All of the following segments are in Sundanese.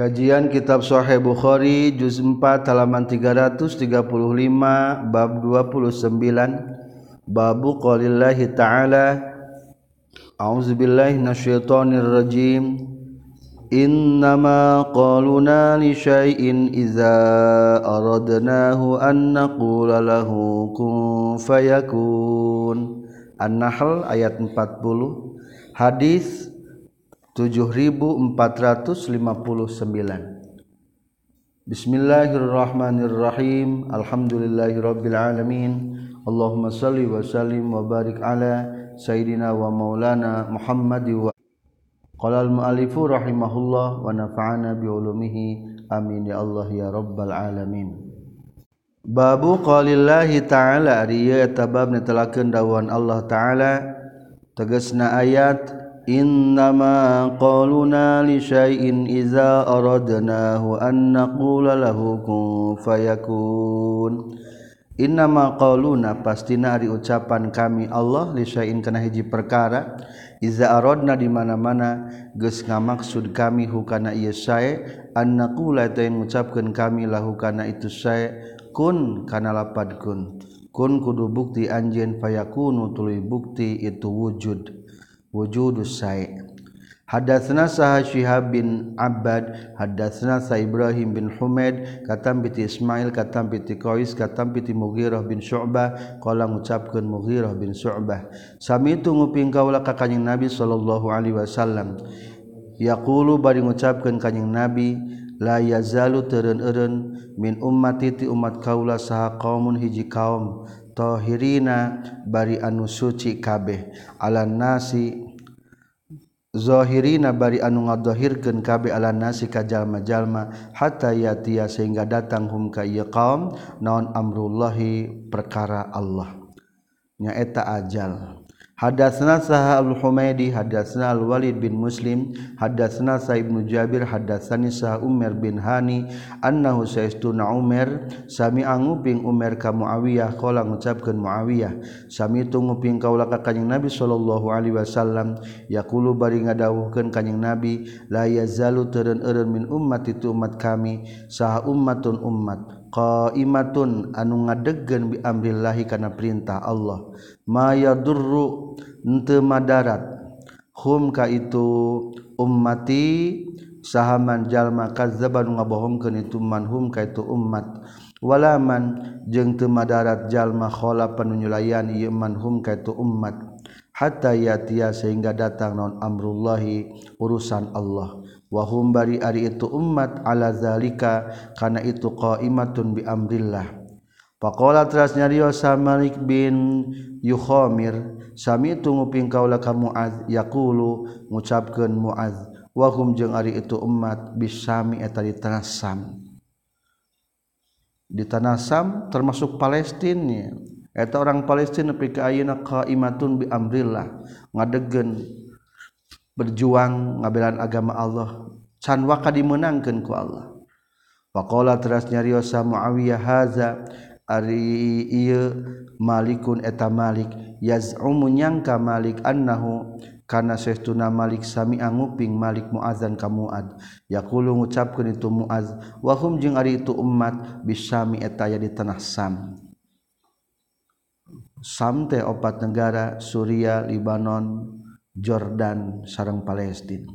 Kajian Kitab Sahih Bukhari juz 4 halaman 335 bab 29 Babu qaulillahi ta'ala. A'udzubillahi minasyaitonir rajim Innama qaluna li syai'in idza aradnahu an naqula lahu kun fayakun. An-Nahl ayat 40 Hadis 7459 Bismillahirrahmanirrahim. Alhamdulillahirabbil alamin Allahumma salli wa sallim wa barik ala sayidina wa maulana Muhammad wa qala al muallifu rahimahullah wa nafa'ana bi ulumihi. Amin ya Allah ya rabbal alamin. Babu qalillahi ta'ala riya tabab netelakeun dawuhan Allah ta'ala. Tegasna ayat Innama qawluna li syai'in iza aradnahu an naqula lahu kun fayakun. Innama qauluna pastina ari ucapan kami Allah li syai'in kana hiji perkara iza aradna di mana-mana geus ngamaksud kami hukana ieu sae an naqula teh ngucapkeun kami lahu kana itu sae kun kana lapad kun. Kun kudu bukti anjeun fayakunu tuluy bukti itu wujud. wujudus syai' Hadatsna sah Syihab bin Abbad, hadatsna Sa Ibrahim bin Humaid, katam bi Ismail, katam bi Qais, katam bi Mughirah bin Syu'bah, qala ngucapkeun Mughirah bin Syu'bah. Sami tu nguping kaula ka kanjing Nabi sallallahu alaihi wasallam. Yaqulu bari ngucapkeun kanjing Nabi, la yazalu tereureun min ummati ti umat kaula saha qaumun hiji kaum mustahirina bari anu suci kabeh. Ala nasi Zohirina bari anu ngadhahirkeun kabeh ala nasi ka jalma-jalma hatta yatia sehingga datang hum ka ieu qaum naon amrullahi perkara Allah. Nyaeta ajal. Hadatsna Saha al-Humaidi hadatsna al-Walid bin Muslim hadatsna Sa Ibnu Jabir hadatsani Sa Umar bin Hani. Annahu saistuna Umar sami anguping Umar ka Muawiyah qala ngucapkeun Muawiyah sami tunguping kaula ka Kanjeng Nabi sallallahu alaihi wasallam yaqulu bari ngadawuhkeun Kanjeng Nabi la yazalu teureun eureun min ummati tu umat kami saha ummatun ummat. qaimatun anu ngadegkeun bi amrillahi kana perintah Allah. Maya durru henteu madarat. Hum ka itu ummati sahaman jalma kadzaban ngabohongkeun itu manhum ka itu ummat. Walaman jeung teu madarat jalma khala panunyulayan ieu manhum ka itu ummat. Hatta yatia sehingga datang non amrullahi urusan Allah. wahum bari ari itu umat ala zalika kana itu qaimatun bi amrillah. Pakola teras nyario Malik bin Yukhomir Sami itu nguping kaulah kamu Mu'ad Yakulu ngucapkan Mu'ad Wahum jeng ari itu umat bisami eta di tanah Sam. Di tanah Sam termasuk Palestina Eta orang Palestina pika ayeuna qaimatun bi amrillah. Ngadegen berjuang ngabelan agama Allah. Can waka dimenangkan ku Allah. Pakola teras nyariosa Muawiyah haza ari iya malikun eta malik. Yaz'umu nyangka malik annahu kana sehtuna malik sami anguping malik muazan ka muad. Yaqulu ngucapkeun itu muaz wahum jeung ari itu umat bisami eta ya di tanah sam. Sam teh opat negara Suria, Libanon, Jordan sarang Palestina.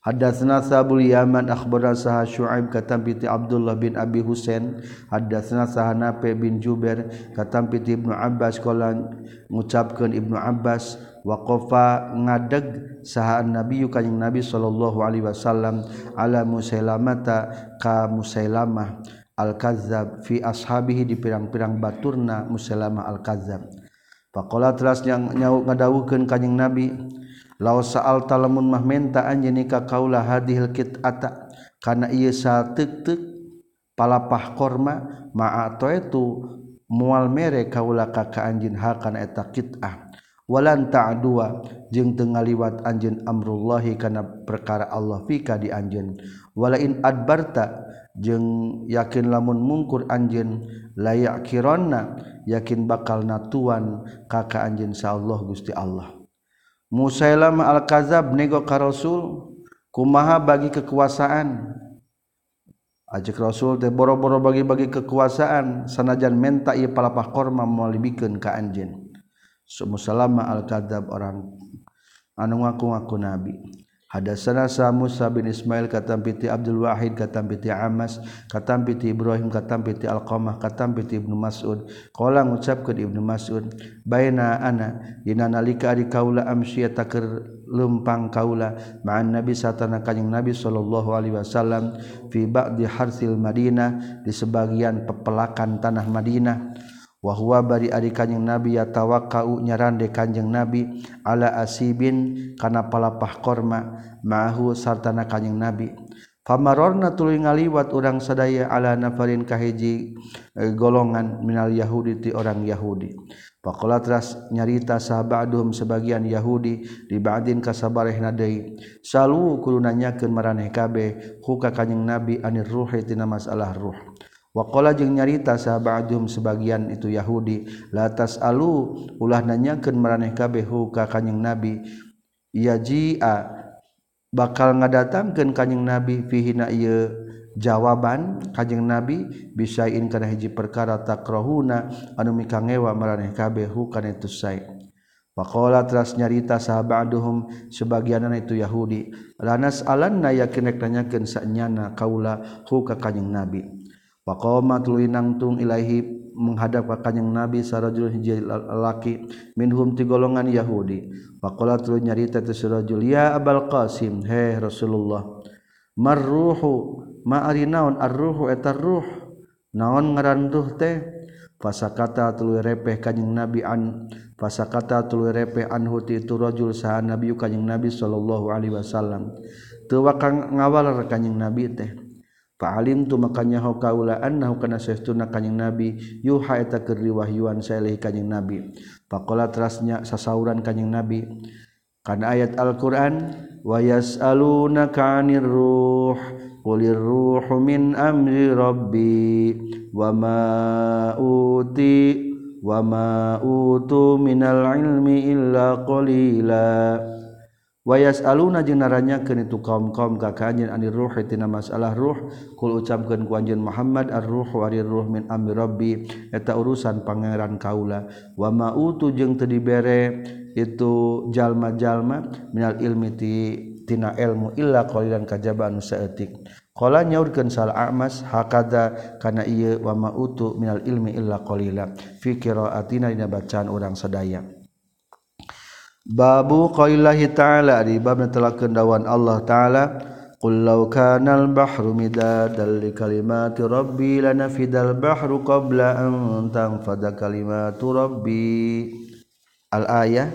Hadatsna Sabul Yaman akhbarana Sah Syuaib katam piti Abdullah bin Abi Husain. Hadatsna Sah Nafi bin Jubair katam piti Ibnu Abbas qala ngucapkeun Ibnu Abbas waqafa ngadeg sahaan Nabi kanjing Nabi sallallahu alaihi wasallam ala Musailamata ka Musailamah al-Kazzab fi ashabihi di pirang-pirang baturna Musailamah al-Kazzab. Faqala teras yang nyau ngadawukeun kanjing Nabi law saal talamun mah menta anjeun ka kaula hadhil kitata. Kana ieu sateuk palapah korma ma'ato itu mual mere kaula ka ka anjeun hal kana eta kitah. Walan ta'dua jeung teu ngaliwat anjeun amrullahi kana perkara Allah fika di anjeun. Wala in adbarta jeung yakin lamun mungkur anjeun layak kironna yakin bakal natuan ka ka anjeun Gusti Allah Musailam al-Kazab nego ka Rasul kumaha bagi kekuasaan. Ajak Rasul teh boro-boro bagi-bagi kekuasaan sanajan menta ieu palapah korma moal dibikeun ka anjeun. So, Musailam al-Kazab orang anu ngaku-ngaku nabi. Hadatsana Sa Musa bin Ismail katam piti Abdul Wahid katam piti Amas katam piti Ibrahim katam piti Alqamah katam piti Ibnu Mas'ud. Qala ngucapkeun Ibnu Mas'ud baina ana dina nalika ari kaula amsya taker lempang kaula ma'an nabi satana kanjing nabi sallallahu alaihi wasallam fi ba'di harsil Madinah di sebagian pepelakan tanah Madinah. wahwa bari ari kanjeng nabi ya kau nyarande kanjeng nabi ala asibin kana palapah korma ma'ahu sartana kanjeng nabi famarorna tuluy ngaliwat urang sadaya ala nafarin kahiji eh, golongan minal yahudi ti orang yahudi Pakola teras nyarita sahabatum sebagian Yahudi di ba'din kasabareh nadai. Salu kudu nanyakeun maraneh kabeh huka kanjing Nabi anir ruhi tina masalah ruh. Wakola jeung nyarita sahabatdum sebagian itu Yahudi. Latas alu ulah nanyaken meraneh kabehu ka kanyeng nabi? Yaji bakal ngadatangkan kanyeng nabi fihina iya jawaban kajjeng nabi bisain kana hiji perkara takrohuna anu mikangewa meraneh kabehu kan itu say. Wakola teras nyarita sahabatduhum sebagianan itu Yahudi. Lanas alanna yakin nanyakan sanyana kaula hu ka kanyeng nabi? Pakoma tuluy nangtung ilahi menghadap ka kanjing Nabi sarajul hiji laki minhum ti golongan Yahudi. Pakola tuluy nyarita tu sarajul ya Abul Qasim he Rasulullah. Marruhu ma naon arruhu eta ruh naon ngaran ruh teh fasakata tuluy repeh kanjing Nabi an fasakata tuluy repeh anhu ti itu rajul saha Nabi kanjing Nabi sallallahu alaihi wasallam. Teu wakang ngawal kanjing Nabi teh. Fa'alim tu makanya ho kaula annahu kana saestuna kanjing Nabi yuha eta keur diwahyuan saelih kanjing Nabi. Faqala terasnya sasauran kanjing Nabi. Kana ayat Al-Qur'an wa yas'alunaka 'anir ruh qulir ruhu min amri rabbi wa ma uti wa ma utu minal ilmi illa qalila wayas aluna jeung naranyakeun itu kaum-kaum ka kanjeun anir ruh tina masalah ruh. Kul ucapkeun ku anjeun Muhammad ar-ruh warir ruh min amri rabbi. Eta urusan pangeran kaula. Wa ma utu jeung teu dibere itu jalma-jalma minal ilmi ti tina ilmu illa qalilan kajaba anu saeutik. Qala nyaurkeun sal amas hakada kana ieu wa ma utu minal ilmi illa qalila fi qiraatina dina bacaan urang sadaya. Babu qaillahi ta'ala di bab telah dawan Allah ta'ala Qul law kana al-bahru midadal li kalimati rabbi lanafidal bahru qabla an tanfada kalimatu rabbi. Al-ayah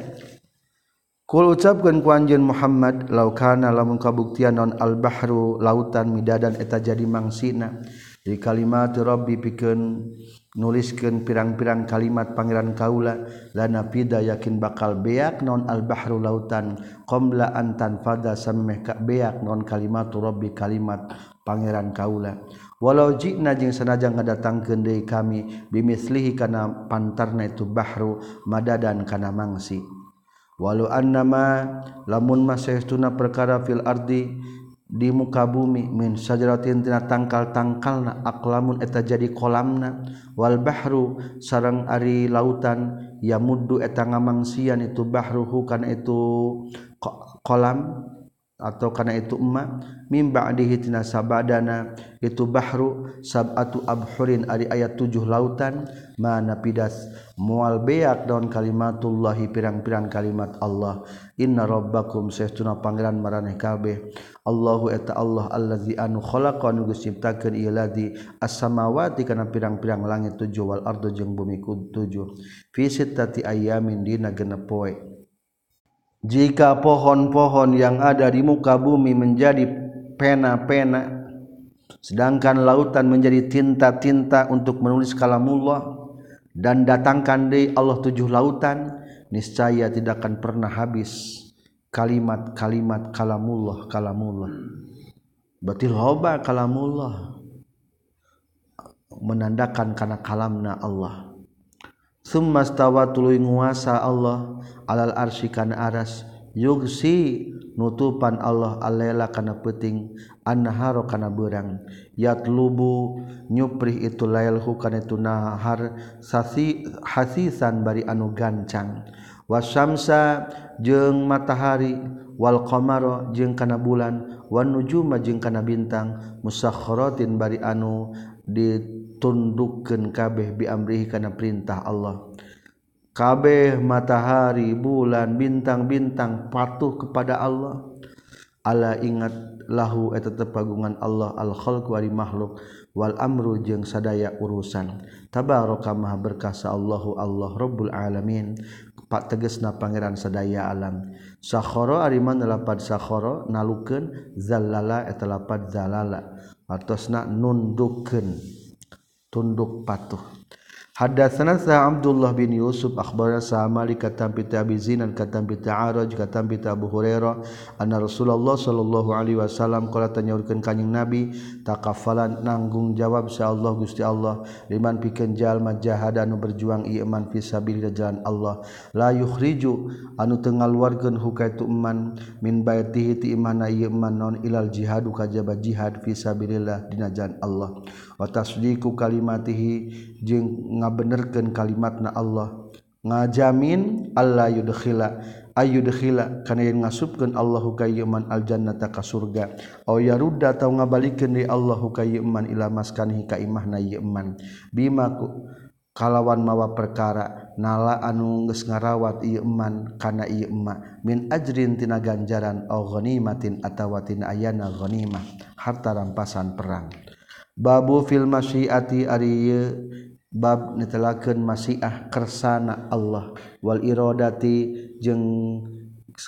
Kul ucapkeun ku anjeun Muhammad law kana lamun kabuktian non al-bahru lautan midadan eta jadi mangsina Di kalimati rabbi pikeun nuliskan pirang-pirang kalimat Pangeran Kaula lana pida yakin bakal beak non al-bahru lautan qomla antan fada sammeh ka beak non kalimatu rabbi kalimat Pangeran Kaula. Walau jina jeung sanajan ngadatangkeun deui kami bimislihi kana pantarna itu bahru madadan kana mangsi. Walau annama lamun masaytuna perkara fil ardi di muka bumi min sajaratintina tangkal-tangkal na aklamun eta jadi kolamna. Wal bahru sarang ari lautan ya muddu eta ngamangsian itu bahruhu kana itu kolam. atau karena itu emma mimba dihitina sabadana itu bahru sabatu abhurin ari ayat tujuh lautan mana pidas mual beak daun kalimatullahi pirang-pirang kalimat Allah. Inna rabbakum sayyiduna pangeran maraneh kabeh. Allahu eta Allah allazi anu khalaqa nu ciptakeun ieu ladi as-samawati kana pirang-pirang langit tujuh wal ardu jeung bumi tujuh. Fi sittati ayamin dina genep poe jika pohon-pohon yang ada di muka bumi menjadi pena-pena sedangkan lautan menjadi tinta-tinta untuk menulis kalamullah dan datangkan di Allah tujuh lautan niscaya tidak akan pernah habis kalimat-kalimat kalamullah kalamullah. Berarti loba kalamullah menandakan karena kalamna Allah summastawa tuluy nguasa Allah alal arsy kana aras. Yugsi nutupan Allah alela kana peuting annaharo kana beurang yatlubu nyuprih itu lailhu kana itu nahar sasi hasisan bari anu gancang. Wasyamsa jeung matahari wal qamara jeung kana bulan wan nujuma jeung kana bintang musakhkharatin bari anu ditundukkan kabeh biamrihi karena perintah Allah. Kabeh matahari bulan bintang-bintang patuh kepada Allah. Allah ingat lahu eta tepagungan Allah al khalq wal makhluk wal amru jeung sadaya urusan. Tabaraka maha berkasa Allahu Allah rabbul alamin. Pak tegesna pangeran sadaya alam. Sakhara ari man lapad sakhara nalukeun zallala eta lapad zalala. Atau nak nundukkan, tunduk patuh. Hadatsana sa Abdullah bin Yusuf akhbarana sa Malik katam bi Abi Zinan katam bi Ta'araj katam bi Abu Hurairah anna Rasulullah sallallahu alaihi wasallam qala tanyaurkeun ka kanjing Nabi takaffalan nanggung jawab sa Allah Gusti Allah liman pikeun jalma jahada anu berjuang ieu man fi sabilillah jalan Allah. La yukhriju anu teu ngaluarkeun hukaitu iman min baitihi ti imana ieu man non ilal jihadu kajaba jihad fi sabilillah dina jalan Allah. watasdiku kalimatihi jeung ngabenerkeun kalimatna Allah. Ngajamin Allah yudkhila ayudkhila kana yen ngasupkeun Allahu ka aljannata ka surga. Aw yarudda tau ngabalikeun di Allahu ka ila maskanihi ka imahna yeman bima kalawan mawa perkara nala anu geus ngarawat ieu iman kana ieu ema min ajrin tina ganjaran au ghanimatin atawa tina ayana ghanimah. Harta rampasan perang. babu fil masyiati ari bab netelakeun masyiah kersana Allah. Wal iradati jeung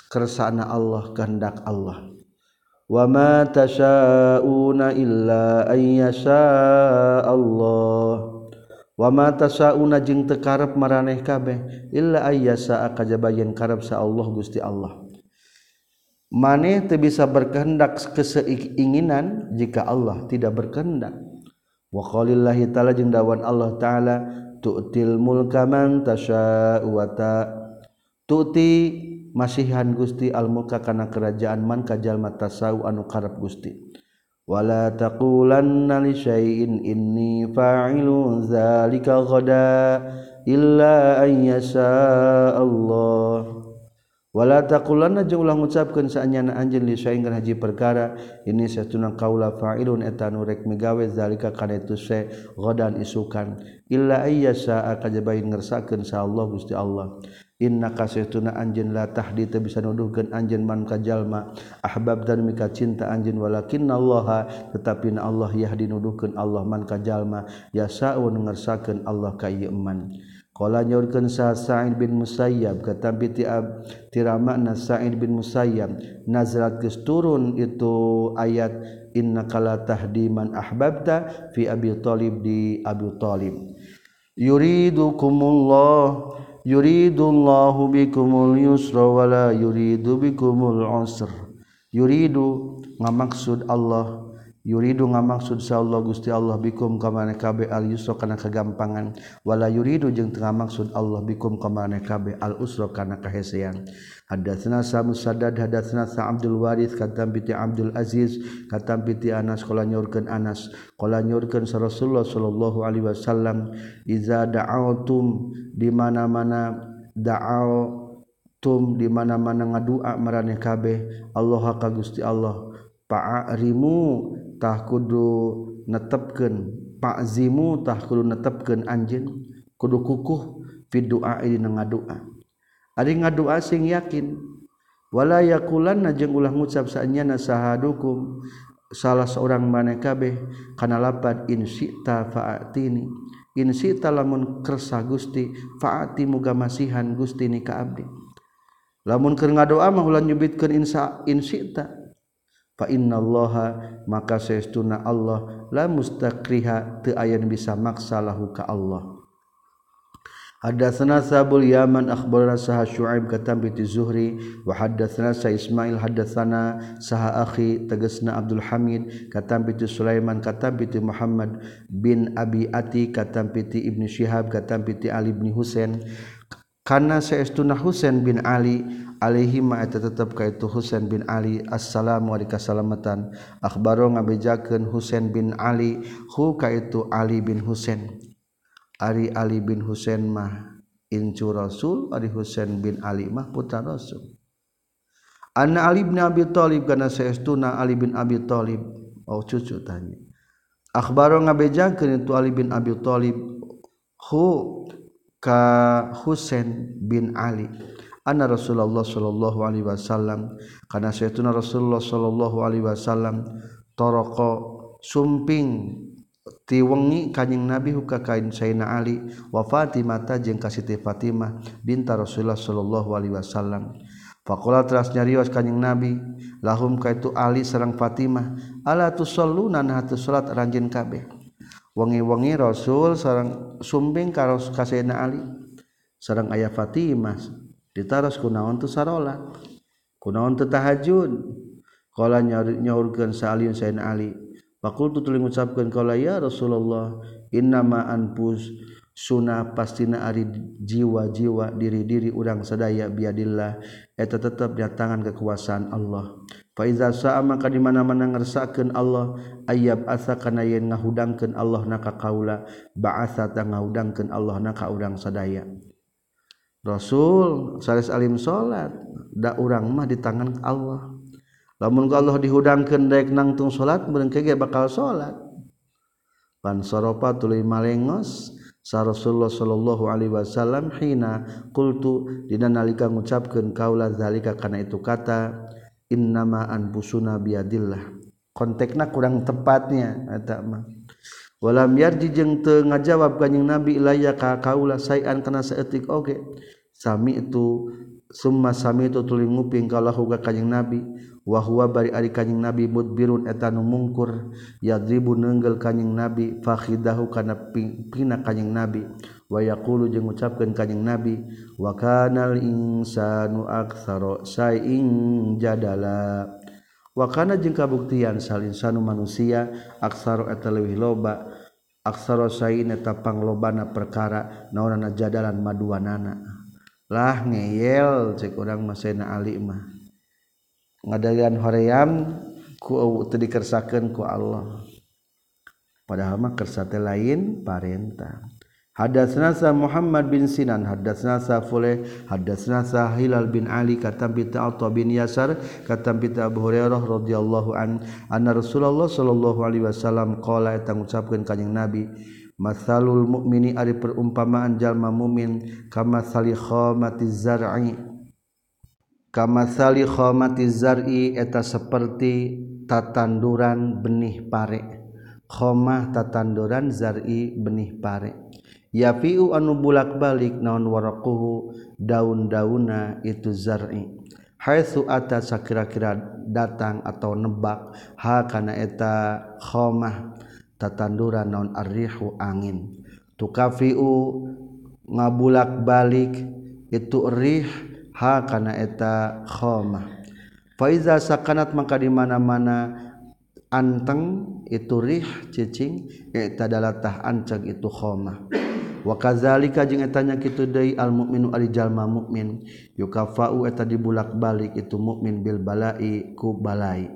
kersana Allah kehendak Allah. Wa ma tasyauna illa ayyasha Allah. Wa ma tasyauna jeung teu karep maraneh kabeh illa ayyasha kajabayan karep sa Allah Gusti Allah. maneh teu bisa berkehendak keseinginan jika Allah tidak berkehendak. Wa qalillahi ta'ala jeung dawan Allah ta'ala tu'til mulka man tasya'u wa ta. Tu'ti masihan Gusti al mulka kana kerajaan man kajalma tasau anu karep Gusti. Wala taqulanna li syai'in inni fa'ilun dzalika ghada illa an yasha Allah. wala takulan jeung ulah ngucapkeun saanyana anjeun li sainggan haji perkara ini satuna kaula fa'ilun eta nu rek migawe zalika kana itu se godan isukan. Illa ayyasa akajabain ngersakeun sa Allah Gusti Allah. Inna kasaytuna anjin la tahdi teu bisa nuduhkeun anjin man ka jalma. Ahbab dan mika cinta anjin walakinna Allah tetapi na Allah yahdi nuduhkeun Allah man ka jalma. Yasa'un ngersakeun Allah ka ieu man. Kala nyorkan sah Sa'id bin Musayyab kata binti Ab tirama Sa'id bin Musayyab Nazrat kes turun itu ayat inna kala tahdiman ahbabta fi Abi Talib di Abi Talib. Yuridukumullah yuridullahu bikumul yusra wala yuridu bikumul usr. Yuridu ngamaksud Allah Yuridu ngamaksud Allah Gusti Allah bikum ka mana kabe al yusra kana kagampangan. Wala yuridu jeung teu ngamaksud Allah bikum ka mana kabe al usra kana kahesean. Hadatsna Sa'd Sadad hadatsna Sa Abdul Waris katam piti Abdul Aziz katam piti Anas qala nyurkeun Anas qala nyurkeun Rasulullah sallallahu alaihi wasallam iza da'autum di mana-mana da'au tum di mana-mana ngadua maraneh kabeh Allah ka Gusti Allah pa'rimu tah kudu Pak Zimu tak kudu netepken anjeun kudu kukuh fi du'a dina ngadua. Ari ngadua sing yakin walayakulan najeng ulah ngucap saenyana sahadukum salah seorang maneh kabeh kana lapat in syita fa'atini. In syita lamun kersa gusti fa'ati muga masihan gusti ni ka abdi. Lamun keur ngadua mah ulah nyubitkeun insa in syita fa inna allaha maka sesuna Allah la mustaqriha teu aya bisa maksa lahu ka Allah. Hadatsana Sabul Yaman akhbarana Sa'a Syu'aib katam bi Zuhri wa hadatsana Sa Ismail hadatsana sah akhi tegasna Abdul Hamid katam bi Sulaiman katam bi Muhammad bin Abi Ati katam bi Ibnu Syihab katam bi Ali bin Husain. Kana saestuna Husain bin Ali Alihima eta tetap kaitu Husain bin Ali assalamu alayka kasalamatan. Akhbaro ngabejakeun Husain bin Ali hu kaitu Ali bin Husain. Ari Ali bin Husain mah incu Rasul Ari Husain bin Ali mah putra Rasul. Anna Ali bin Abi Thalib kana saestuna Ali bin Abi Thalib. Oh cucu tanya. Akhbaro ngabejakeun itu Ali bin Abi Thalib hu ka Husain bin Ali. Anna Rasulullah sallallahu alaihi wasallam. Kana saytuna Rasulullah sallallahu alaihi wasallam toroko sumping ti wengi kanjing Nabi huka kain Sayyidina Ali wa Fatimah jeung ka Siti Fatimah binta Rasulullah sallallahu alaihi wasallam. Faqala teras nyarios kanjing Nabi lahum ka itu Ali sareng Fatimah ala tusalluna nah tu salat ranjeun kabeh? Wengi-wengi Rasul sarang sumbing karo kasena Ali. Sarang ayah Fatimah ditaros kunaon tuh sarola. Kunaon tuh tahajud. Kala nyaurkeun sa'aliun sayyidina ali fakultu tuluy ngucapkeun kala ya rasulullah innama anpus sunnah pastina ari jiwa-jiwa diri-diri urang sadaya biadillah eta tetep di tangan kekuasaan Allah. Fa iza sa'a maka di mana-mana ngersakeun Allah ayyab asa kana yen ngahudangkeun Allah na ka kaula ba'atsa ta ngahudangkeun Allah na ka urang sadaya. Rasul sares alim salat da urang mah di tangan Allah. Lamun Allah dihudangkeun daek nangtung salat meureun ge bakal salat pan sarafa tuluy malengos sa Rasulullah sallallahu alaihi wasallam hina qultu dina nalika ngucapkeun kaula zalika kana itu kata innama anfusuna biadillah kontekna kurang tepatnya eta mah. Walam yarji jeung teu ngajawab kanjing nabi ilaya ka kaula sayan kana saeutik oge. okay. sami itu summa sami itu tuling nguping kalauhuga kanyeng nabi wahwa bari ari kanyeng nabi mudbirun etanu mungkur yadribu nenggel kanyeng nabi fakhidahu kana pina kanyeng nabi wa yaqulu jeung ngucapkeun kanjing nabi wa kanal insanu aktsara saing jadala. Wa kana jeung kabuktian sal insanu manusia aksara eta leuwih loba aksara sain eta panglobana perkara naonana jadalan maduanana. lah ngeyel cek urang masena alimah ngadayan hoream ku teu dikersakeun ku Allah. Padahal mah kersate lain parentah Hadatsna sa Muhammad bin Sinan, hadatsna sa Fulay, hadatsna sa Hilal bin Ali katam bi Ta'ta bin Yasar, katam bi Abu Hurairah radhiyallahu an, anna Rasulullah sallallahu alaihi wasallam qala eta ngucapkeun kanjing Nabi, masalul mukmini ari perumpamaan jalma mumin kama sali khamati zar'i. Kama sali khamati zar'i eta seperti tatanduran benih pare. Khamah tatanduran zar'i benih pare. Yafiu anu bulak-balik naon waraquhu daun-dauna itu zar'i. Haitsu ata sakira-kira datang atau nebak ha kana eta khamah tatanduran non arrihu angin. Tukafiu ngabulak balik itu rih ha kana eta khomah faiza sakanat maka di mana-mana anteng itu rih cicing eta dalatah ancag itu khomah wa kadzalika jeung eta nya kitu deui al mukminu ari jalma mukmin yukafau eta dibulak balik itu mukmin bil balai ku balai.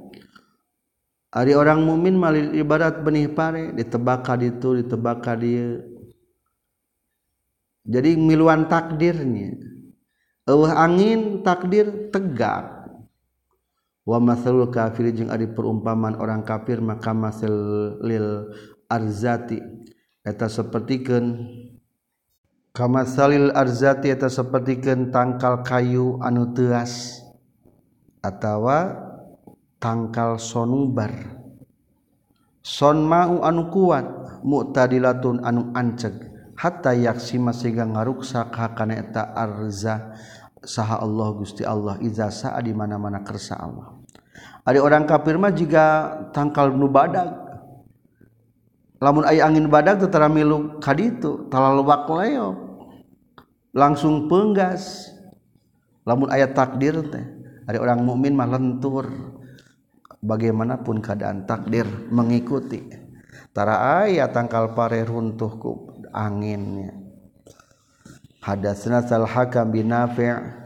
Ari orang mumin mali ibarat benih pare ditebak ka ditu ditebak ka dieu. Jadi miluan takdirnya. Eueuh angin takdir tegak. Wa masalul kafir jeung ari perumpamaan orang kafir maka masal lil arzati eta sapertikeun kamasalil arzati eta sapertikeun tangkal kayu anu teuas atawa tangkal sonubar son mau anu kuat mutadilatun anu anceg. Hatta yaksima sehingga ngaruksa kakana eta arza saha Allah Gusti Allah iza sa'a di mana-mana kersa Allah. Ada orang kafir mah jika tangkal nu badag. Lamun aya angin badag teu tara milu ka kaditu talalebak leok. Langsung penggas. Lamun ayat takdir teh ada orang mukmin mah lentur. bagaimanapun keadaan takdir mengikutitara aya tangkal pare runtuhku anginnya hadatsna sal hakam bin nafi'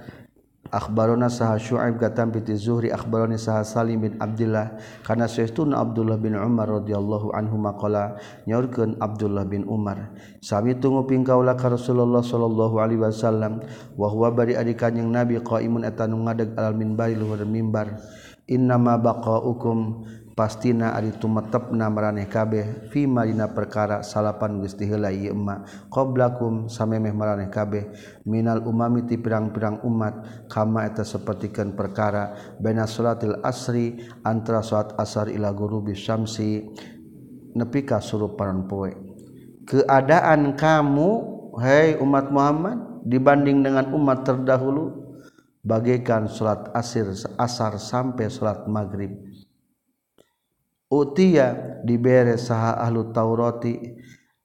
akhbarona sah syu'aib katam bi zuhri akhbaroni sah salim bin abdullah. Kana syaitun abdullah bin umar radhiyallahu anhu maqala nyorkeun abdullah bin umar sami tunggu pingkaula ka rasulullah sallallahu alaihi wasallam wa huwa bari ari kanjing nabi qaimun eta nu ngadeg al minbari luhur mimbar innama baqaukum pastina ari tumetepna maraneh kabeh fi marina perkara salapan geus diheula ieu emma qablakum samemeh maraneh kabeh minal umami ti pirang-pirang umat kama eta sapertikeun perkara baina salatil asri antara salat asar ila ghurubi syamsi nepi ka surup panon poe. Keadaan kamu hai umat Muhammad dibanding dengan umat terdahulu bagaikan salat asir asar sampai salat maghrib. Utia diberre saha ahlu Tauroti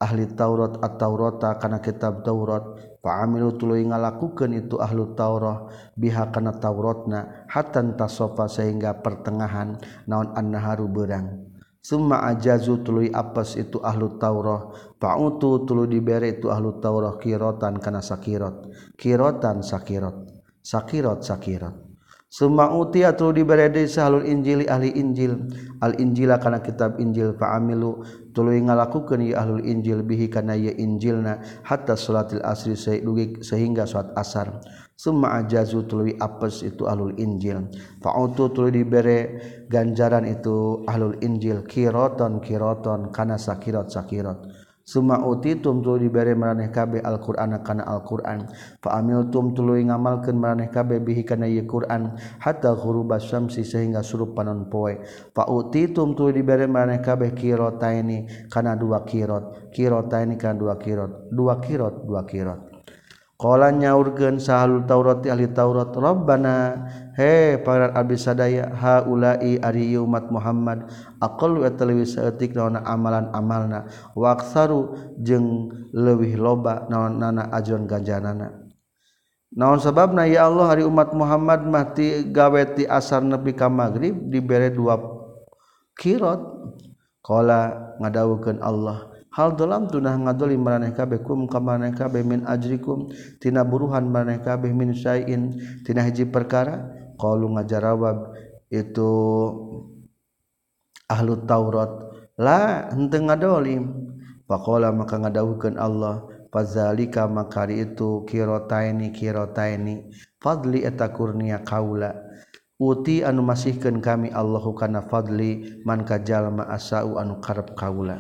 ahli Taurat atau Taurata kana kitab Taurat. Paamilu tulu ngalakukeun itu ahlu Taurah biha kana Tauratna hatan tasofa sehingga pertengahan naon an-naharu berang. Summa ajazu tuluy apes itu ahlu Taurah fa'utu tulu dibere itu ahlu Taurah kirotan kana sakirot kirotan sakirot sakirat sakirat. Suma uti tu diberi sahlul injili ahli Injil. Al Injila kana kitab Injil faamilu. Tuluy ngalakukeun ieu ahlul Injil bihi kana ya Injilna hatta salatil asri sehingga salat asar. Summa ajazu tuluy apes itu ahlul Injil. Fa'utu tuluy dibere ganjaran itu ahlul Injil. Kiroton kiroton kana sakirat sakirat. Suma uti tum dibere maraneh kabeh Al-Qur'ana kana Al-Qur'an. Fa amil tum tuluy ngamalkeun maraneh kabeh bihi kana ieu Qur'an hatta ghurubas syamsi sehingga surup panon poe. Fa uti tum tuluy dibere maraneh kabeh qirataini kana dua qirot. Qirataini kana dua qirot. Dua qirot, dua qirot. Kala nyaurkeun sahalu Taurat ahli Taurat Rabbana he para abdi sadaya haula'i ari umat Muhammad aqallu wa leuwih saeutik amalan amalna Waksaru jeng jeung leuwih loba naonnana ajron ganjanana Naon sababna? Ya Allah hari umat Muhammad mati gaweti gawe ti asar nepi ka magrib dibere dua kirot. Qala ngadawukeun Allah hal dalam tunah ngadoli maraneh kabeh kum ka maraneh kabeh min ajrikum tina buruhan maraneh kabeh min syai'in tina hiji perkara? Qalu ngajarawab itu ahlu taurat la henteu ngadolim faqala maka ngadawuhkeun Allah fazalika makari itu kirotaini kirotaini fadli eta kurnia kaula. Uti anu masihkeun kami Allahu kana fadli man kajalma asau anu karep kaula.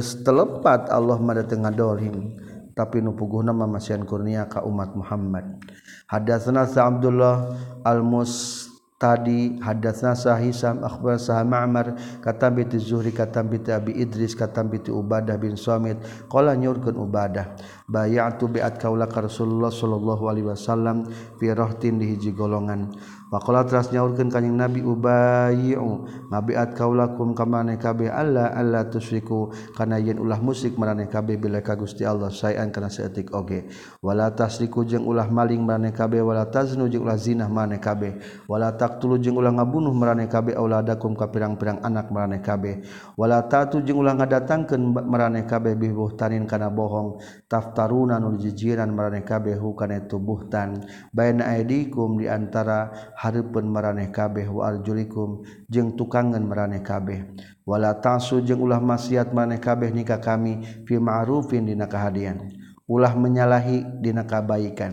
Telepat Allah mada Ten dohim. Tapi nupugu nama Masyan Kurnia ka umat Muhammad. Hada senasa Abdullah almus tadi hadas nasa Hisam Akbar sah Ma'mar kata biti Zuhri kata biti Abi Idris kata biti Ubadah bin Suamit qala nyurkeun Ubadah. Bayatu biat kaula ka Rasulullah sallallahu alaihi wasallam fi rahtin di hiji golongan Pakola teras nyaurkan kanyang Nabi ubayu ngabiat kaulakum kamane kabeh Allah Allah tusriku kana yen ulah musik maraneh kabe bila ka Gusti Allah sayan kana seetik oge. Wala tasriku jeung ulah maling maraneh kabe wala taznu jeung ulah zina maraneh kabe. Wala taqtulu jeung ulah ngabunuh maraneh kabe auladakum ka pirang-pirang anak maraneh kabe. Wala tatu jeung ulah ngadatangkeun kabeh kabe bibuhtanin kana bohong taftaruna nu jijiran marane kabe hukana tubuhtan baina aidikum di antara hareupeun maraneh kabeh wa julikum jeung tukangan maraneh kabeh. Wala ta'su jeung ulah maksiat maneh kabeh nikah kami fi ma'rufin dina kahadian ulah menyalahi dina kabaikan.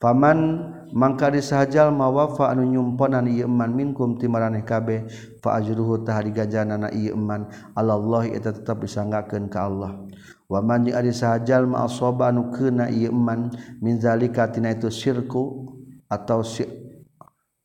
Paman mangka disahajal mawafa anu nyumponan ieu iman minkum ti maraneh kabeh fa ajruhu tahari gajanana ieu iman Allah eta tetep disanggakeun ka Allah. Waman jeung ari sahajal ma asaba anu keuna ieu iman min zalika tina itu syirku atau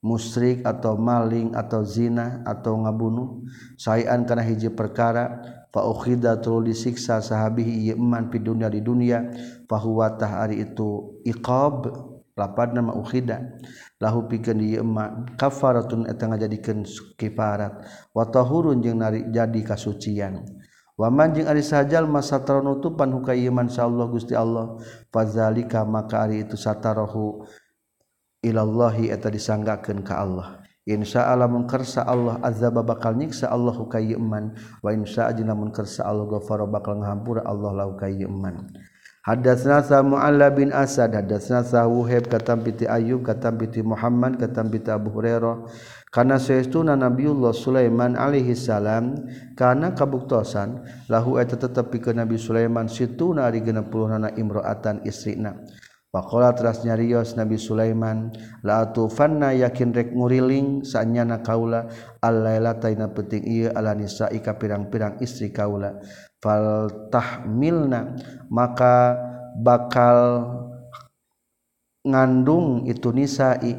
musyrik atau maling atau zina atau ngabunuh sayan kana hiji perkara fa ukhida tul disiksa sahabihi iman fi dunya di dunia fa huwa tahari itu iqab lapad nama ukhida lahu pikeun ieu iman kafaratun eta ngajadikeun kifarat wa tahurun jeung jadi kasucian. Waman jeung ari sajal masatron nutupan hukaiman insyaallah Gusti Allah fazalika maka ari itu satarahu. ilallahi eta disanggakeun ka Allah. Insya Allah mengkersa Allah azaba bakal nyiksa Allah kayman wa insya Allah namun kersa Allah ghafara bakal ngahampura Allah lau kayman Hadatsna sa Mu'alla bin Asad hadatsna sa Wuhaib katam piti Ayub katam piti Muhammad katam piti Abu Hurairah. Kana saestuna Nabiullah Sulaiman alaihi salam kana kabuktosan lahu eta tetep pikeun Nabi Sulaiman situna ari 60 na imraatan istrina Pakola teras nyarios Nabi Sulaiman la atufanna yakin rek nguriling sanyana kaula allaila taina penting ieu ala nisa'i ka pirang-pirang istri kaula. Fal tahmilna maka bakal ngandung itu nisa'i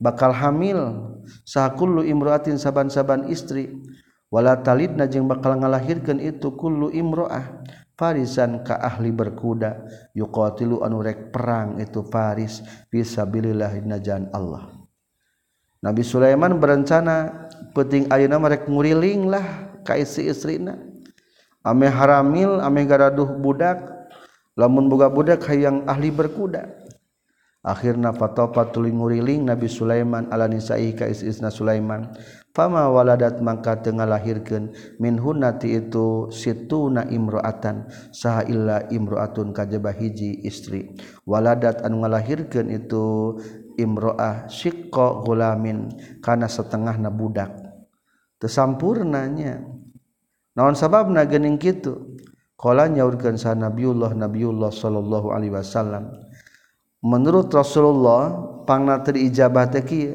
bakal hamil sakullu imroatin saban-saban istri. Wala talidna jeung bakal ngalahirkeun itu kullu imroah Farisan ka ahli berkuda yuqatilu anu rek perang itu Faris fisabilillah najan Allah. Nabi Sulaiman berencana penting ayeuna merek nguriling lah ka isi istrina. Ame haramil ame garaduh budak lamun boga budak hayang ahli berkuda. akhirnya fatopa tuling nguriling Nabi Sulaiman ala nisa'i ka isna Sulaiman. Fama waladat mangka tengah lahirkeun min hunati itu situna imro'atan saha illa imro'atun kajaba hiji istri. Waladat anu ngalahirkeun itu imro'ah syiqqa gulamin kana setengah na budak. Tesampurnanya naon sabab na gening kitu? Qala nyaurkeun sa Nabiullah Nabiullah sallallahu alaihi wasallam. menurut Rasulullah pangna terijabah teh kieu.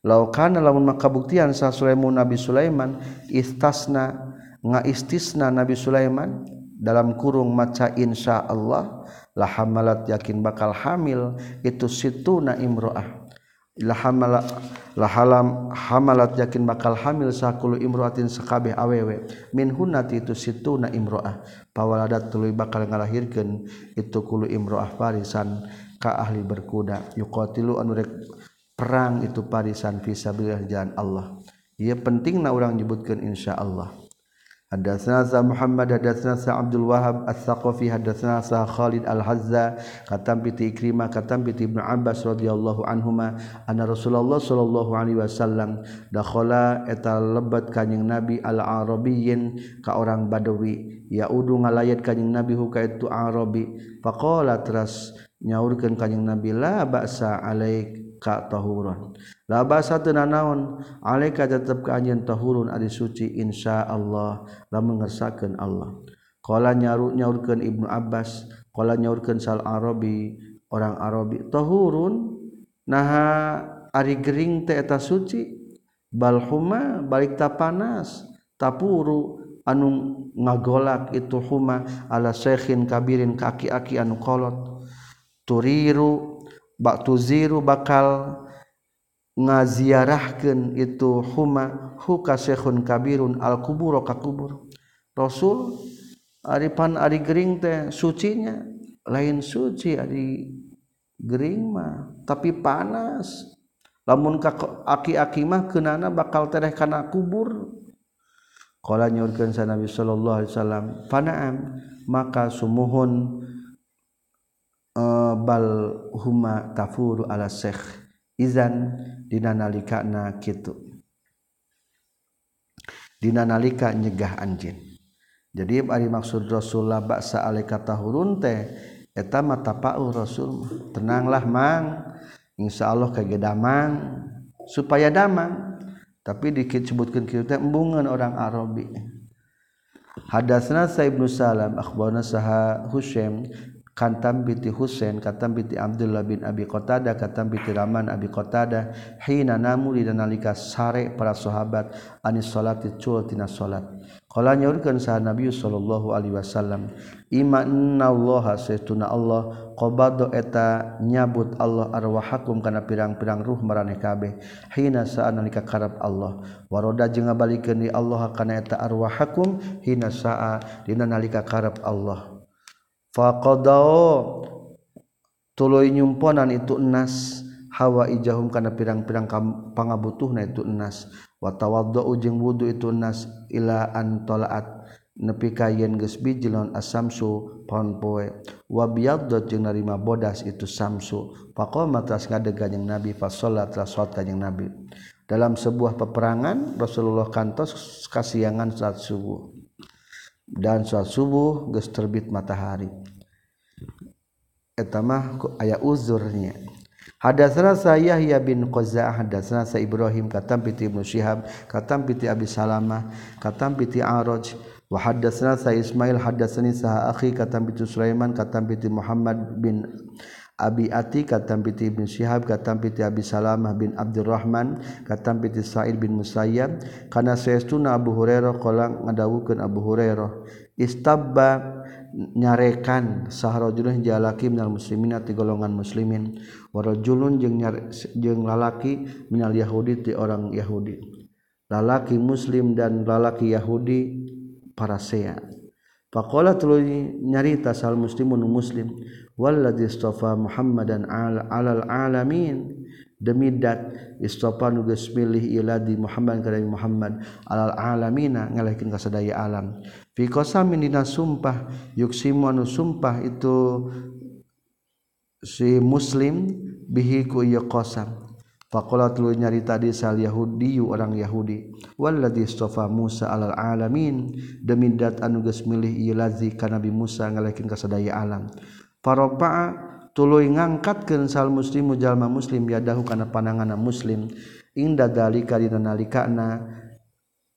Laukana lamun makabuktian sa Sulaiman Nabi Sulaiman istasna ngaistisna Nabi Sulaiman dalam kurung maca insya Allah la hamalat yakin bakal hamil itu situna imro'ah. La hamala halam hamalat yakin bakal hamil sakulu imro'atin sekabeh awewe. Min hunati itu situna imro'ah. Pawaladat tuluy bakal ngalahirkeun itu kulu imro'ah farisan ka ahli berkuda. Yuqatilu anu rek perang itu parisan fisabilillah jalan Allah. Ieu pentingna urang nyebutkeun insyaallah. Hadatsana sa Muhammad hadatsana sa Abdul Wahab Ats-Tsaqafi hadatsana sa Khalid Al-Hazza katam bi Ikrimah katam bi Ibnu Abbas radhiyallahu anhuma anna Rasulullah sallallahu alaihi wasallam dakhala eta lebat kanjing Nabi al-Arabiyyin ka orang Badawi. Yaudu ngalayat kanjing Nabi huka itu Arabi. Faqala teras nyaurkeun ka jeung Nabi la ba'sa alaika tahurun. La ba'sa teu naon alaika tetep ka anjeun tahurun ari suci insyaallah lamun ngersakeun Allah. Qala nyaru nyaurkeun Ibnu Abbas qala nyaurkeun sal Arabi orang Arabi tahurun naha ari gering teh eta suci bal huma balik ta panas tapuru anu ngagolak itu huma ala syekhin kabirin kaki-aki anu kolot. turiru bak tuziru bakal ngaziarahkan itu huma huka syekhun kabirun al kubur ka kubur. Rasul aripan ari gering teh sucinya. Lain suci ari gering mah tapi panas. Lamun ka aki-aki mah kenana bakal tereh kana kubur. Qala nyurkeun sa nabi sallallahu alaihi wasallam fanaam. Maka sumuhun Uh, bal huma tafuru ala syekh izan dina nalika na kitu. Dina nalika nyegah anjin jadi ari maksud rasul la ba'sa alaika tahurun teh eta mah tapau rasul tenanglah mang. Insyaallah kage damang supaya damang. Tapi disebutkan kitu teh embungan orang Arabi. Hadatsna Sa Ibnu Salam akhbarana Saha Husaim kantam binti Husain katam binti Abdullah bin Abi Qatadah katam binti Rahman Abi Qatadah hina namu di nalika sare para sahabat anis salati cul tina salat. Qala nyaurkeun sa Nabi sallallahu alaihi wasallam imannallaha saytuna Allah qabado eta nyabut Allah arwahakum kana pirang-pirang ruh maraneh kabeh hina saan nalika karab Allah. Waroda jeung ngabalikeun di Allah kana eta arwahakum hina saa dina nalika karab Allah. faqadao tuluy nyumponan itu enas. Hawa ijahum kana pirang-pirang pangabutuhna itu enas. Wa tawaddau jeung wudu itu enas ila an talaat. Nepi ka yen geus biji lawan asamsu paon poe. Wa biyaddat jeung narima bodas itu samsu. Faqama tas ngadega jeung nabi fa sholat la sholat kanjing nabi. Dalam sebuah peperangan Rasulullah kantos kasiangan saat subuh. dan salat subuh geus terbit matahari. Eta mah aya uzurnya. Hadatsana Yahya bin Qazzah hadatsana sa Ibrahim katam piti Ibnu Syihab katam piti Abi Salamah katam piti Araj wa hadatsana sa Ismail hadatsani sa akhi katam piti Sulaiman katam piti Muhammad bin Abi Ati katampiti Ibn Syihab katampiti Abi Salamah bin Abdurrahman katampiti Sa'id bin Musayyab. Kana saestuna Abu Hurairah qala ngadawukeun Abu Hurairah istabba nyarekan saharajulun jalaki minal muslimina ti golongan muslimin. Warajulun jeung jeung lalaki minal yahudi ti orang yahudi. Lalaki muslim dan lalaki yahudi parasea Pakola tuluy nyarita sal muslimun muslim walladzi istafa Muhammadan al alal alamin. Demi dat istafa nu geus milih iladi Muhammad ka Muhammad alal alamina ngalahikeun kasadaya alam. Fi qasamin dina sumpah yuksimu anu sumpah itu si muslim bihi ku ieu qasam. Faqalat lu nyari tadi sal Yahudi orang Yahudi. Walladzi istafa Musa alal alamin. Demi dat anu geus milih ieu ladzi ka Nabi Musa ngalekin ka sadaya alam. Faropa'a tuluy ngangkatkeun sal muslimu jalma muslim yadahu kana pananganna muslim. Inda dalika dina nalikana.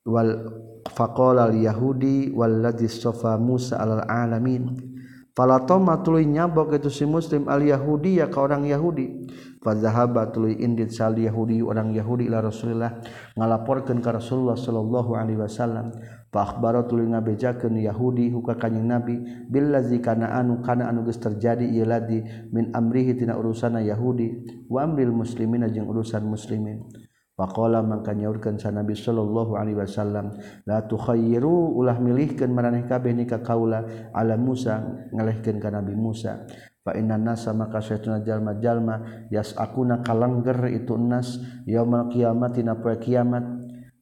Wal faqala al yahudi walladzi istafa Musa alal alamin. Falatoma tuluy nyabok itu si muslim al yahudi ya ka orang Yahudi. fazahaba tuluy indit sal Yahudi orang Yahudi ila Rasulillah ngalaporkeun ka Rasulullah sallallahu alaihi wasallam. Fa akhbara tuluy ngabejakeun Yahudi huka kanjing Nabi billazi kana anu kana anu geus terjadi ieu ladi min amrihi tina urusanna Yahudi wa amril muslimina jeung urusan muslimin. Pakola mangka nyaurkeun sa Nabi sallallahu Alaihi Wasallam la tukhayyiru ulah milihkeun maraneh kabeh ni ka kaula ala Musa ngalehkeun ka Nabi Musa. nasa maka jalma-jalma yas aku itu nas itu enas yamal poe kiamat.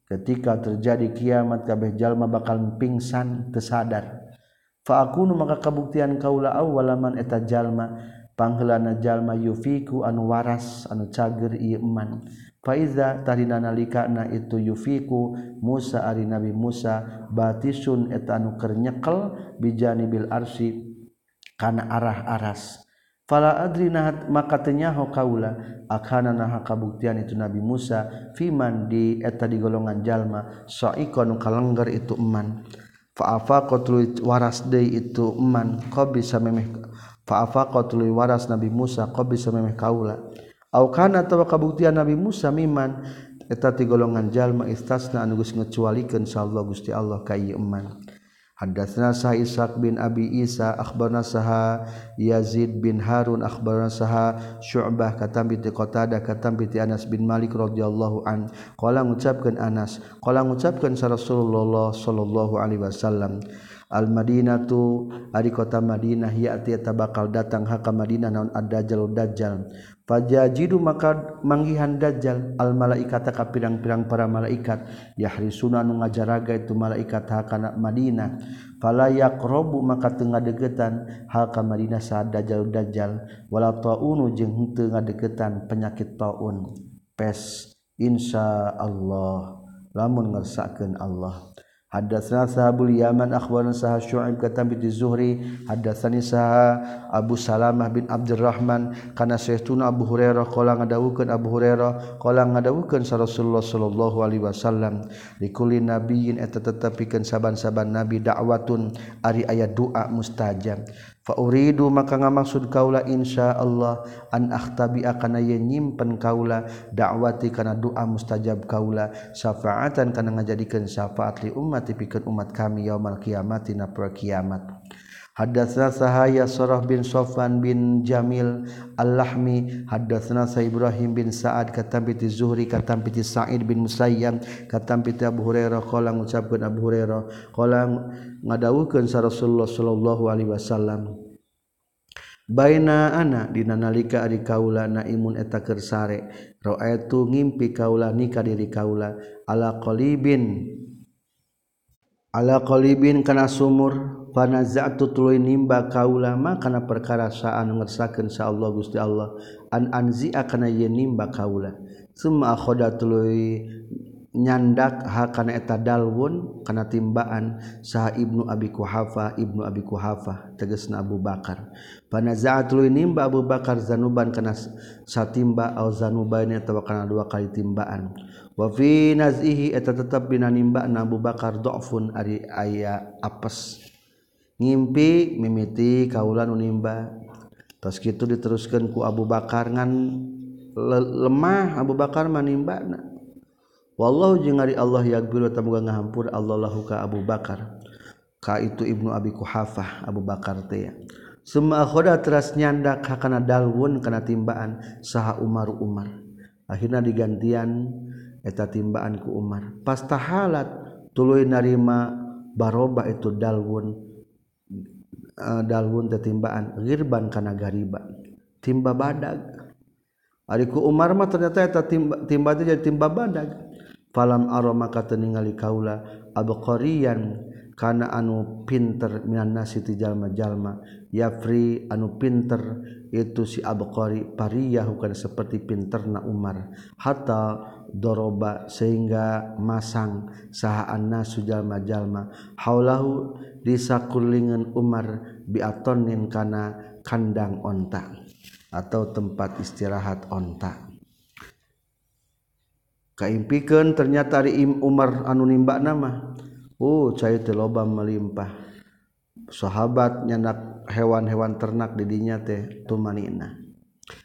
Ketika terjadi kiamat kabeh jalma bakal pingsan tersadar. Akunu maka kabuktian kaula awalaman eta jalma panghelana jalma yufiku anu waras anu cager ieu iman faiza nalika nalikana itu yufiku Musa ari Nabi Musa batisun eta anu keur nyekel bijani bil arsy kana arah-aras fala adri nahat maka tenyaho kaula akana naha kabuktian itu Nabi Musa fiman di eta di golongan jalma saikon kalengger itu eman. Fa'afa qatlu waras deui itu eman qabisa memeh fa'afa qatlu waras Nabi Musa qabisa memeh kaula. Au kana tawa kabuktian Nabi Musa miman eta ti golongan jalma istasna anu geus ngecualikeun sa Allah Gusti Allah ka ieu eman. Hadatsna Sa Ishaq bin Abi Isa akhbarna saha Yazid bin Harun akhbarna saha Syu'bah katam bi Qatadah katam bi Anas bin Malik radhiyallahu an. Qala ngucapkeun Anas qala ngucapkeun sa Rasulullah sallallahu alaihi wasallam Al Madinatu ari kota Madinah ya ya'ti bakal datang haka Madinah naon ad-dajjal dajjal. fajajidu maka manggihan dajjal al malaikata ka pirang-pirang para malaikat. Yahrisuna nu ngajaraga itu malaikat ha kana Madinah. Fala yaqrabu maka teu ngadegetan ha ka Madinah sa dajjal dajjal wala taunu jeung henteu ngadegetan penyakit taun. Pes insyaallah lamun ngersakeun Allah. Hadatsana sahabul Yaman akhbarana sah Syu'aib katam bi Zuhri. Hadatsani sah Abu Salamah bin Abdurrahman. Kana sayyiduna Abu Hurairah qala ngadawukeun Abu Hurairah qala ngadawukeun sa Rasulullah sallallahu alaihi wasallam likulli nabiyyin eta tetepikeun saban-saban nabi dakwatun ari aya doa mustajab. fauridu maka ngamaksud kaula insya Allah an akhtabi akana ye nyimpen kaula dakwati kana doa mustajab kaula syafaatan kana ngajadikeun syafaat li umat pikeun umat kami yaumal kiamat na kiamat. Hadatsana Sahaya Surah bin Sofan bin Jamil Al-Lahmi. Hadatsana Sa Ibrahim bin Sa'ad katam piti Zuhri katam piti Sa'id bin Musayyab katam piti Abu Hurairah. Qala ngucapkeun Abu Hurairah qala ngadawukeun sa Rasulullah sallallahu alaihi wasallam. Baina ana dina nalika ari kaula naimun eta keur sare ra'aitu ngimpi kaula nikah diri kaula. Ala qalibin. Ala qalibin kana sumur panaza'tu tuluy nimba kaulama kana perkara sa'an ngersakeun sa Allah Gusti Allah. An anzi kana ye nimba kaula. Summa akhoda tuluy nyandak ha kana eta dalwun kana timbaan saha Ibnu Abi Kuhafa Ibnu Abi Kuhafa tegasna Abu Bakar. Panaza'at tuluy nimba Abu Bakar zanuban kana satimba au zanubain atawa kana dua kali timbaan. Wa fi nazihi eta tetep dina nimba Abu Bakar dhafun ari aya apes. ngimpi mimiti kaulan unimba terus gitu diteruskan ku Abu Bakar ngan le lemah Abu Bakar manimba wallahu jeung ari Allah yaghfiru tamuga ngahampur Allah lahu ka Abu Bakar. Ka itu Ibnu Abi Kuhafah Abu Bakar teh ya. Semua teras nyandak hakana dalwun kana timbaan saha Umar Umar. Akhirnya digantian eta timbaan ku Umar. Pastahalat tuluy narima baroba itu dalwun. Eh, dalun tetimbaan girban kana gariba timba badag. Ariku Umar mah ternyata eta timba timba jadi timba badag. Falam aroma kata ningali kaula abqariyan. kana anu pinter minan nasi ti jalma-jalma. Yafri anu pinter itu si Abqari pariyah bukan seperti pinterna Umar. Hatta doroba sehingga masang sahaan nasu jalma-jalma. Haulahu disakulingan Umar biatonin kana kandang onta atau tempat istirahat onta. Kaimpikan ternyata Ari Umar anu nimbak nama. uh cair loba melimpah. Sahabat nyanak hewan-hewan ternak didinya teh tumanina.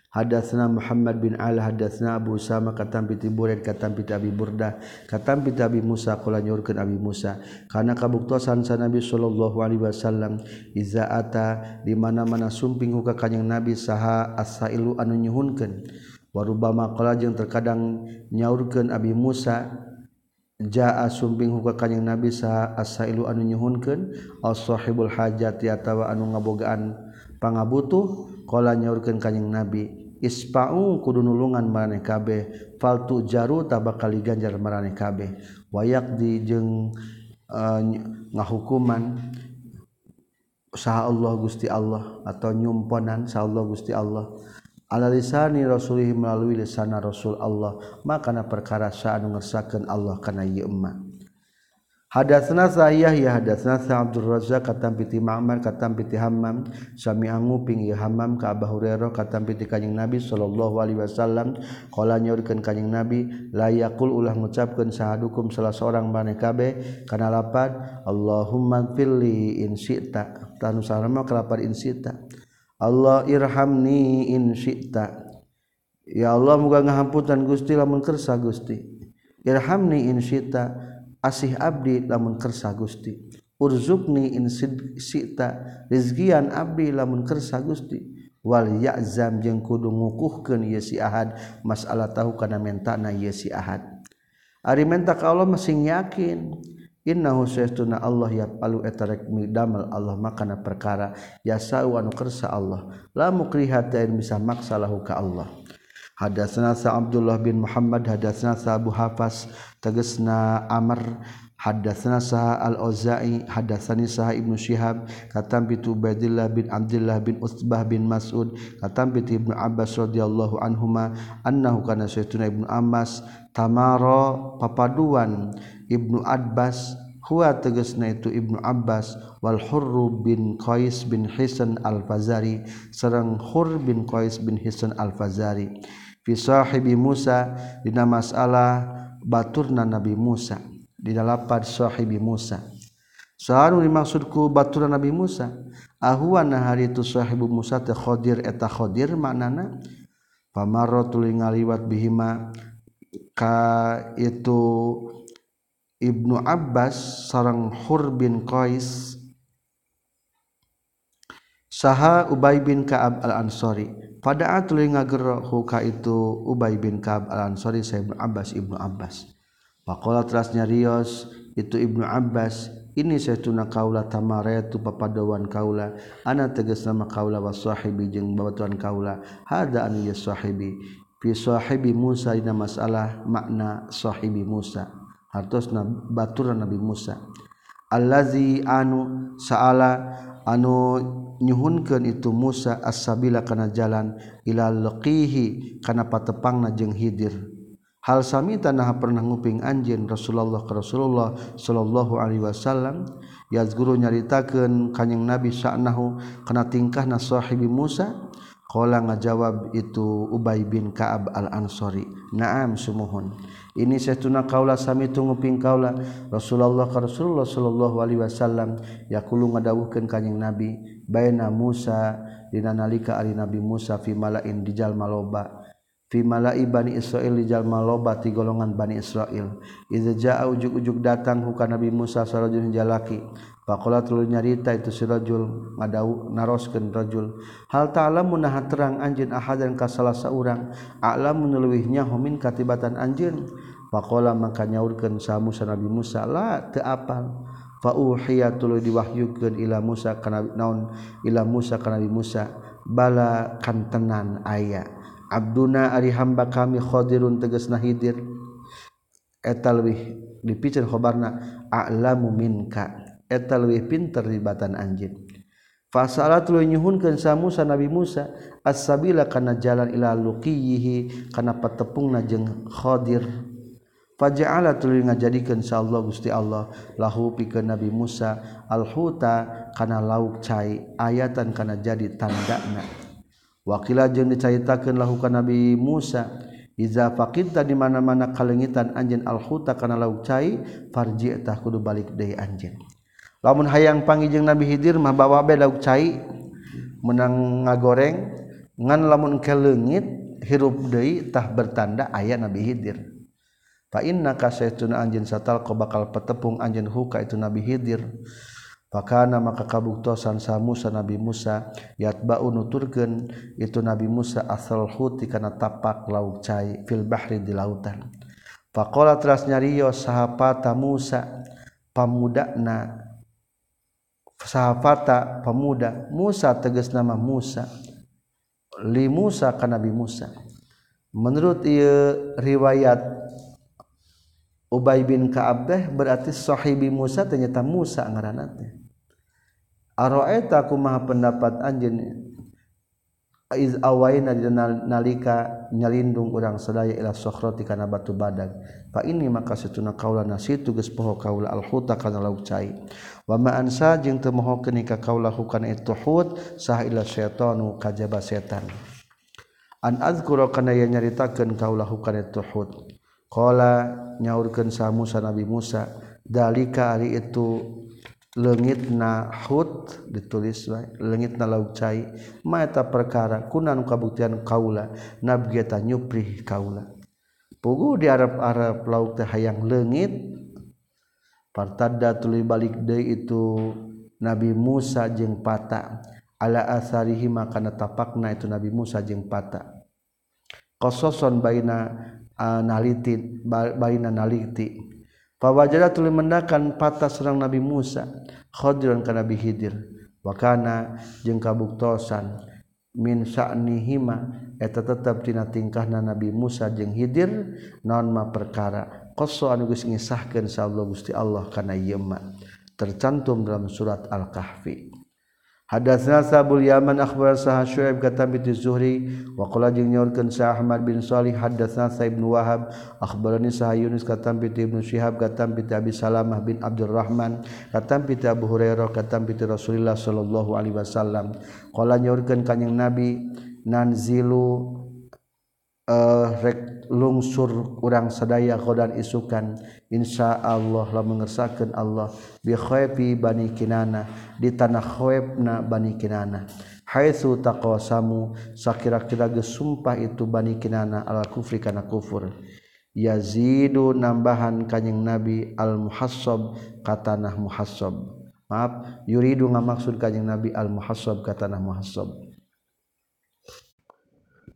Hadatsna Muhammad bin Al hadatsna Abu Usama katam piti Burid katam piti Abi Burdah katam piti Abi Musa qala nyurkeun Abi Musa. Kana kabuktosan sa Nabi sallallahu alaihi wasallam iza ata di mana-mana sumping ka kanjing Nabi saha asailu anu nyuhunkeun. Warubama qala jeung terkadang nyaurkeun Abi Musa jaa sumping huka kanyang nabi saha asailu anu nyuhunkeun au sahibul hajat atawa anu ngabogaan pangabutuh qala nyaurkeun kanyang nabi ispa'u kudu nulungan maraneh kabeh faltu jaru tabakali ganjar maraneh kabeh wayak di jeung uh, ngahukuman saha Allah Gusti Allah atau nyumponan saha Allah Gusti Allah alalisani rasulih melalui lisana rasul Allah makana perkara sa'anu ngersakeun Allah kana ieu emma Hadatsna ya hadatsna Abdul Razzaq katam piti Ma'mar katam piti Hammam. Sami anguping ya Hammam ka Abu Hurairah katam piti Kanjeng Nabi sallallahu alaihi wasallam. Qala nyaurkeun Kanjeng Nabi la yaqul ulah ngucapkeun sahadukum salah seorang maneh kabeh kana lapan Allahumma fili in syi'ta. Tanu sarama kalapan in syi'ta. Allah irhamni insyita ya Allah muga ngahamputan Gusti lamun kersa Gusti. Irhamni insyita asih abdi lamun kersa Gusti. Urzukni insyita rizkian abdi lamun kersa Gusti. Wal ya'zam jeung kudu ngukuhkeun ieu si Ahad masalah tahu kana mentana ieu si Ahad. Ari menta ka Allah masing yakin. innahu saestuna Allah ya palu eta rek damel Allah makana perkara. Ya sawan kersa Allah. La mukrihatain bisa maksa lahu ka Allah. Hadatsna sa Abdullah bin Muhammad hadatsna sa Abu Hafas tegasna Amr. Hadatsana Saha Al-Auza'i hadatsani Saha Ibnu Syihab katam bi Ubaidillah bin Abdullah bin Utsbah bin Mas'ud katam bi Ibnu Abbas radhiyallahu anhuma annahu kana saytuna Ibnu Abbas tamara papaduan Ibnu Abbas huwa tegasna itu Ibnu Abbas wal Hurr bin Qais bin Hisan Al-Fazari sareng Hurr bin Qais bin Hisan Al-Fazari. Fi sahibi Musa dina masalah baturna Nabi Musa. di dalapan sahibi Musa. Sahanu dimaksudku baturan Nabi Musa. Ahwa hari itu sahibu Musa teh Khadir eta Khadir maknana? Pamarro tuli ngaliwat bihima ka itu Ibnu Abbas sarang Hur bin Qais. Saha Ubay bin Ka'ab al-Ansari. Pada atuli ngagero huka itu Ubay bin Ka'ab al-Ansari saya Ibnu Abbas Ibnu Abbas. Pakola terasnya Rios itu Ibnu Abbas ini saya tuna kaula tamaretu papadawan kaula. Ana tegas nama kaula wa sahibi jeung babatuan kaula. Hada an ya sahibi. Fi sahibi Musa dina masalah makna sahibi Musa. Hartosna baturan Nabi Musa. Allazi anu saala anu nyuhunkeun itu Musa as-sabila kana jalan ila laqihi kana patepangna jeung Hidir. hal sami tanah pernah nguping anjin Rasulullah ke Rasulullah Shallallahu Alaihi Wasallam yazguru nyaritakan kanyang nabi sa'nahu kena tingkah na sahibi Musa Kala ngajawab itu Ubay bin Ka'ab al-Ansari. Naam sumuhun. Ini setuna kaula sami tunguping kaula Rasulullah ka Rasulullah sallallahu alaihi wasallam yaqulu ngadawuhkeun kanjing Nabi baina Musa dina nalika ari Nabi Musa fi malain dijal maloba Fimalai Bani Israil dijal malobati golongan Bani Israil Iza ujug-ujug datang huka Nabi Musa sarajul jalaki Pakola tulu nyarita itu si rajul ngadau naroskeun rajul. Hal ta'ala munaha terang anjeun ahadan ka salah saurang a'lam meneluihnya homin katibatan anjeun Pakola maka nyaurkeun sa Musa Nabi Musa la teu apal fa uhiya tulu diwahyukeun ila Musa kana naon? Ila Musa kana Nabi Musa. Bala kantenan aya Abduna ari hamba kami Khdirun teges nahidir. Etalwih dipicir khobarna a'lamu minka. Eta leuwih pinter ribatan anjeun fasalat lu nyuhunkeun sa Musa Nabi Musa as-sabila kana jalan ila luqiyihi kana patepungna jeung Khadir faja'ala tuluy ngajadikeun sa Allah Gusti Allah. Lahu pikeun Nabi Musa al-huta kana lauk cai ayatan kana jadi tandana wakila jeung dicaitakeun lahukan Nabi Musa iza faqinta di mana-mana kalengitan anjeun al-huta kana lauk cai farji tah kudu balik deui anjeun. Lamun hayang panggih jeung Nabi Hidir mah bawa bae lauk cai menang ngagoreng ngan lamun kelengit hirup deui tah bertanda aya Nabi Hidir. Fa innaka saytuna anjeun satal ko bakal petepung anjeun huka itu Nabi Hidir. Pakana maka kabuktosan sa Musa Nabi Musa yatba'u nuturkeun itu Nabi Musa asal huti kana tapak lauk cai fil bahri di lautan. Faqala teras nyarios sahapata Musa pamudana sahafata pemuda Musa tegas nama Musa li Musa ka Nabi Musa menurut ieu riwayat Ubay bin Ka'ab berarti sahibi Musa ternyata Musa ngaranna teh Aroeta kumaha pendapat anjeun iz awaina nalika nyalindung urang sadaya ila sokhrati kana batu badag fa ini maka situna kaula nasitu geus poho kaula al khuta kana lauk cai. Wa ma ansa jeung teu moho ka kaula hukana itu hut sah ila syaitanu kajaba setan. An azkura kana yen nyaritakeun kaula hukana itu hut. Qala nyaurkeun sa Musa Nabi Musa dalika ari itu legit nahut ditulis legit na laucai mata perkara kunan kabuktian kaula nabgeta nyupri kaula. Pugu di Arab Arab lauk teh hayang legit partadda tuluy balik deui itu Nabi Musa jeung pata. Ala asarihi makana tapakna itu Nabi Musa jeung pata. Qasason baina uh, nalitin baina naliti. Fawajada tuli mendakan patah serang Nabi Musa Khadiran ka Nabi Khidir wa kana jeung kabuktosan min sa'nihima eta tetep tina tingkahna Nabi Musa jeung Khidir naon ma perkara? Qassa anu geus ngisahkeun sa Allah Gusti Allah kana ieu tercantum dalam surat Al-Kahfi. Hadatsna Sabul Yaman akhbar sah Syuaib kata bi Zuhri wa qala jeung nyaurkeun Sa Ahmad bin Shalih hadatsna Sa Ibnu Wahab akhbarani Sah Yunus kata bi Ibnu Syihab kata bi Abi Salamah bin Abdurrahman kata bi Abu Hurairah kata bi Rasulullah sallallahu alaihi wasallam. Qala nyaurkeun kanjing Nabi nanzilu uh, rek lungsur urang sadaya khodan isukan Insya Allah la mengersakan Allah. Bikhoepi bani kinana di tanah khoebna bani kinana. Haitsu taqasamu sakira-kira gesumpah itu bani kinana ala kufri kana kufur. Yazidu nambahan kanjing nabi al muhassab katanah muhassab. Maaf yuridu ngamaksud kanjing nabi al muhassab katanah muhassab.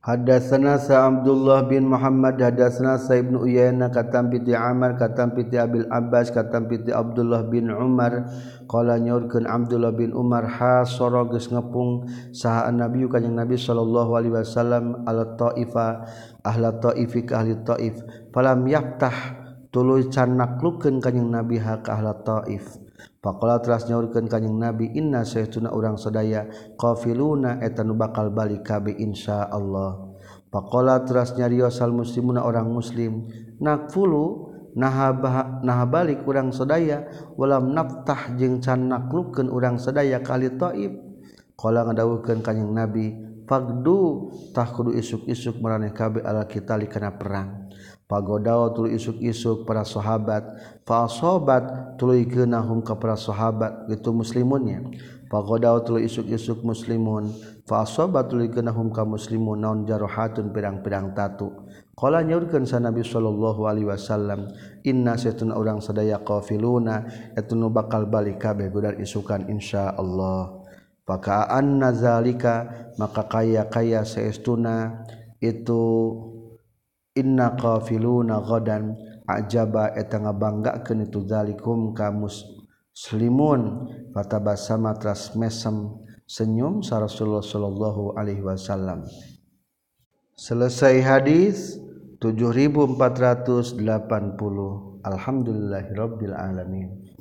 Hadatsana Sa Abdullah bin Muhammad hadatsana Sa Ibnu Uyainah katam piti Amar katam piti Abil Abbas katam piti Abdullah bin Umar. Qala nyaurkeun Abdullah bin Umar ha soro geus ngepung saha Nabi kanjing Nabi sallallahu alaihi wasallam al taifa ahla taifi ka ahli taif. Falam yaftah tuluy can naklukeun kanjing Nabi ha ka ahla taif. Pakola telah nyaurkeun kanyeng nabi inna saytuna urang sadaya qafiluna eta nu bakal balik kabe bi insyaallah. Pakola telah nyariosal muslimuna orang muslim nakfulu nah nah balik urang sadaya walam naftah jeung can naklukeun urang sadaya kali taib. Kala ngadawuhkeun kanyeng nabi fagdu tah kudu isuk-isuk maraneh bi ala kita kana perang. Pagoda tulu isuk-isuk para sahabat. Fa sobat tuluy kenahum ka para sahabat. Gitu muslimunnya. Pagoda tulu isuk-isuk muslimun. Fa sobat tuluy kenahum ka muslimun. Naon jarohatun pedang-pedang tatu. Qala nyaurkeun sa nabi sallallahu alaihi wasallam inna satuna urang sadaya qafiluna. Etunu bakal balik kabeh budar isukan insyaallah. Pakaan nazalika maka kaya kaya seestuna itu Inna qafiluna ghadan ajaba eta ngabanggakeun itu zalikum ka muslimun. Fatabasama tras mesem senyum sa Rasulullah sallallahu alaihi wasallam. Selesai hadis 7480 alhamdulillahirabbil alamin.